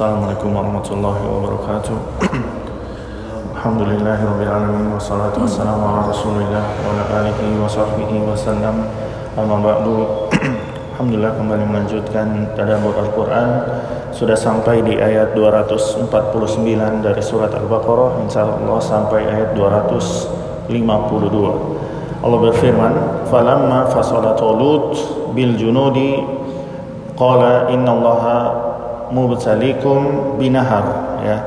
Assalamualaikum warahmatullahi wabarakatuh. Alhamdulillahirrabbilalamin Wassalatu wassalamu ala rasulillah Wa ala alihi wa sahbihi Amma ba'du. Alhamdulillah kembali melanjutkan Tadabur Al-Quran. Sudah sampai di ayat 249 dari surat Al-Baqarah InsyaAllah sampai ayat 252 Allah berfirman Falamma fasalat bil junudi Qala innallaha mubtalikum binahar ya.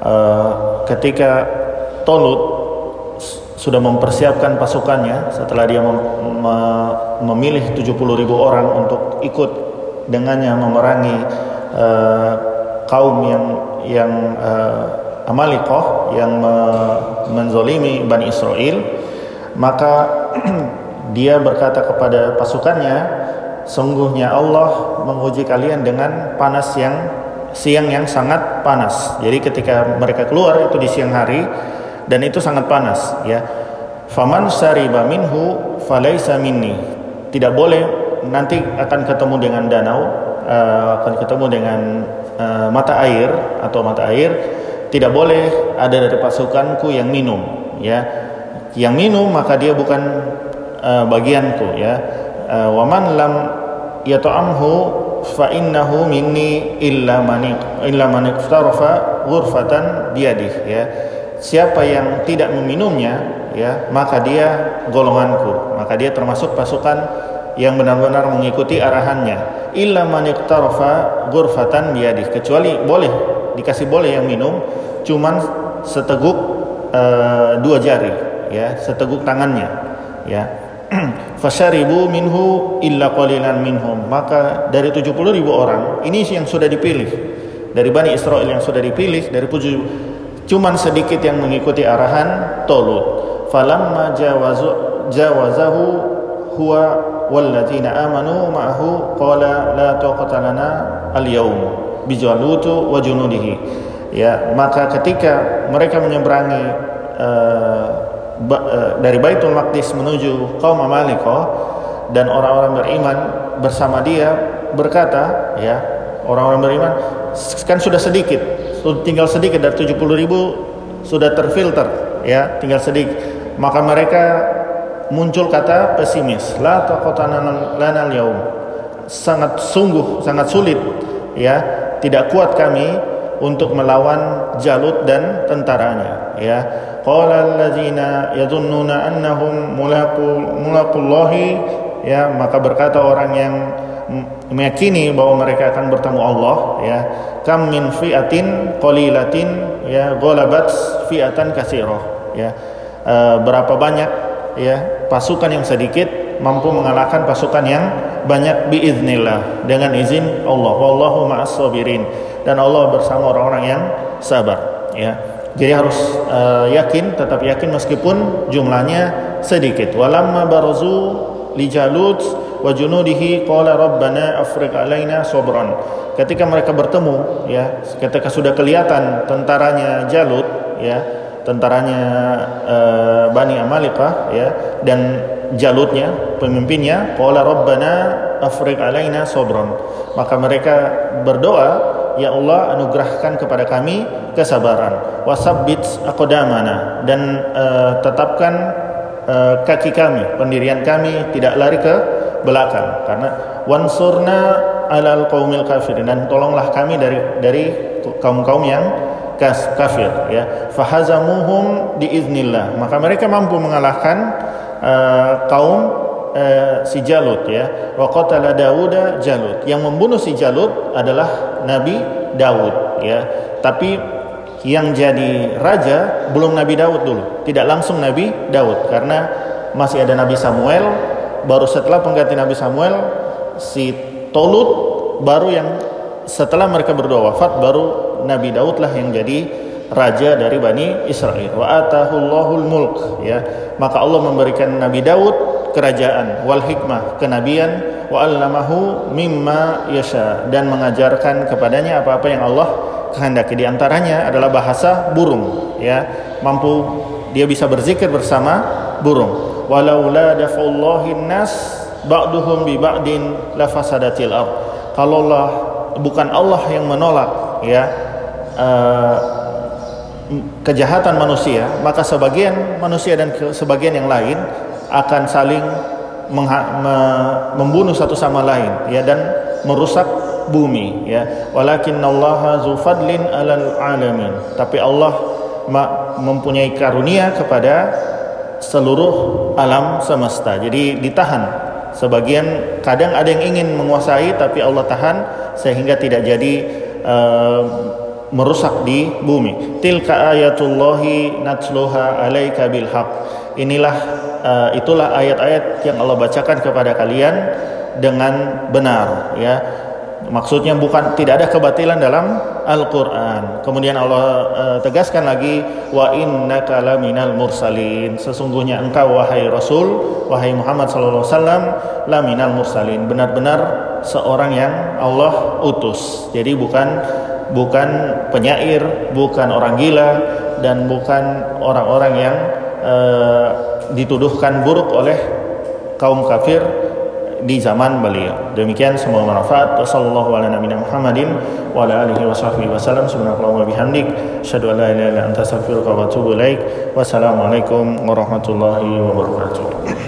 Uh, ketika Tolut sudah mempersiapkan pasukannya setelah dia mem me memilih 70 ribu orang untuk ikut dengannya memerangi uh, kaum yang yang uh, Amalikoh yang me menzolimi Bani Israel maka dia berkata kepada pasukannya sungguhnya Allah menguji kalian dengan panas yang siang yang sangat panas. Jadi ketika mereka keluar itu di siang hari dan itu sangat panas ya. Faman syariba minhu falaisa minni. Tidak boleh nanti akan ketemu dengan danau, uh, akan ketemu dengan uh, mata air atau mata air. Tidak boleh ada dari pasukanku yang minum ya. Yang minum maka dia bukan uh, bagianku ya. Waman lam yata'amhu fa innahu minni illa manik illa manik iftarafa ghurfatan biyadih ya. Siapa yang tidak meminumnya ya maka dia golonganku maka dia termasuk pasukan yang benar-benar mengikuti arahannya. Illa manik iftarafa ghurfatan biyadih kecuali boleh dikasih boleh yang minum cuman seteguk uh, dua jari ya seteguk tangannya ya fasyaribu minhu illa qalilan minhum. Maka dari 70 ribu orang ini yang sudah dipilih. Dari Bani Israel yang sudah dipilih dari cuman sedikit yang mengikuti arahan Tolut. Falamma jawazu jawazahu huwa walladzina amanu ma'ahu qala la taqata lana al-yawm bijalutu wa junudihi. Ya maka ketika mereka menyeberangi uh, dari Baitul Maqdis menuju kaum Amaliko dan orang-orang beriman bersama dia berkata ya orang-orang beriman kan sudah sedikit tinggal sedikit dari 70 ribu sudah terfilter ya tinggal sedikit. Maka mereka muncul kata pesimis la taqatana yaum. Sangat sungguh sangat sulit ya tidak kuat kami untuk melawan Jalut dan tentaranya ya. Qala alladzina yadhunnuna annahum mulaqu mulaqullahi ya. Maka berkata orang yang meyakini bahwa mereka akan bertemu Allah ya. Kam min fi'atin qalilatin ya. Ghalabat fi'atan katsirah ya. E, berapa banyak ya pasukan yang sedikit mampu mengalahkan pasukan yang banyak biiznillah dengan izin Allah. Wallahu ma'as sabirin. Dan Allah bersama orang-orang yang sabar ya. Jadi harus uh, yakin tetap yakin meskipun jumlahnya sedikit. Walamma barazu li Jalut wa junudihi qala rabbana afriq alaina sabran. Ketika mereka bertemu ya ketika sudah kelihatan tentaranya Jalut ya tentaranya uh, Bani Amalika ya dan Jalutnya pemimpinnya qala rabbana afriq alaina sabran. Maka mereka berdoa ya Allah anugerahkan kepada kami kesabaran. Wasabbit aqdamana. Dan uh, tetapkan uh, kaki kami pendirian kami tidak lari ke belakang. Karena wansurna alal qaumil kafirin. Dan tolonglah kami dari dari kaum-kaum yang kafir ya. Fahazamuhum biiznillah maka mereka mampu mengalahkan uh, kaum uh, si Jalut ya. Wa qatala Dauda Jalut. Yang membunuh si Jalut adalah Nabi Daud ya. Tapi yang jadi raja belum Nabi Daud dulu. Tidak langsung Nabi Daud karena masih ada Nabi Samuel. Baru setelah pengganti Nabi Samuel si Tolut baru yang setelah mereka berdua wafat baru Nabi Daud lah yang jadi raja dari Bani Israel. Wa atahullahul mulk ya. Maka Allah memberikan Nabi Daud kerajaan wal hikmah kenabian wa allamahu mimma yasha. Dan mengajarkan kepadanya apa-apa yang Allah kehendaki. Di antaranya adalah bahasa burung ya. Mampu dia bisa berzikir bersama burung. Walaula dafallahi nas ba'duhum bi ba'din lafasadatil ard. Kalau Allah bukan Allah yang menolak ya uh, kejahatan manusia, maka sebagian manusia dan sebagian yang lain akan saling membunuh satu sama lain ya dan merusak bumi ya. Walakin Allah fadlin alal alamin. Tapi Allah mempunyai karunia kepada seluruh alam semesta. Jadi ditahan. Sebagian kadang ada yang ingin menguasai tapi Allah tahan sehingga tidak jadi uh, merusak di bumi. Tilka ayatullahi natsluha alaika bil haq inilah uh, itulah ayat-ayat yang Allah bacakan kepada kalian dengan benar ya. Maksudnya bukan tidak ada kebatilan dalam Al-Qur'an. Kemudian Allah uh, tegaskan lagi wa innaka laminal mursalin. Sesungguhnya engkau wahai rasul wahai Muhammad sallallahu alaihi wasallam laminal mursalin. Benar-benar seorang yang Allah utus. Jadi bukan bukan penyair bukan orang gila dan bukan orang-orang yang uh, dituduhkan buruk oleh kaum kafir di zaman beliau. Demikian semua manfaat. Wassalamualaikum warahmatullahi wabarakatuh.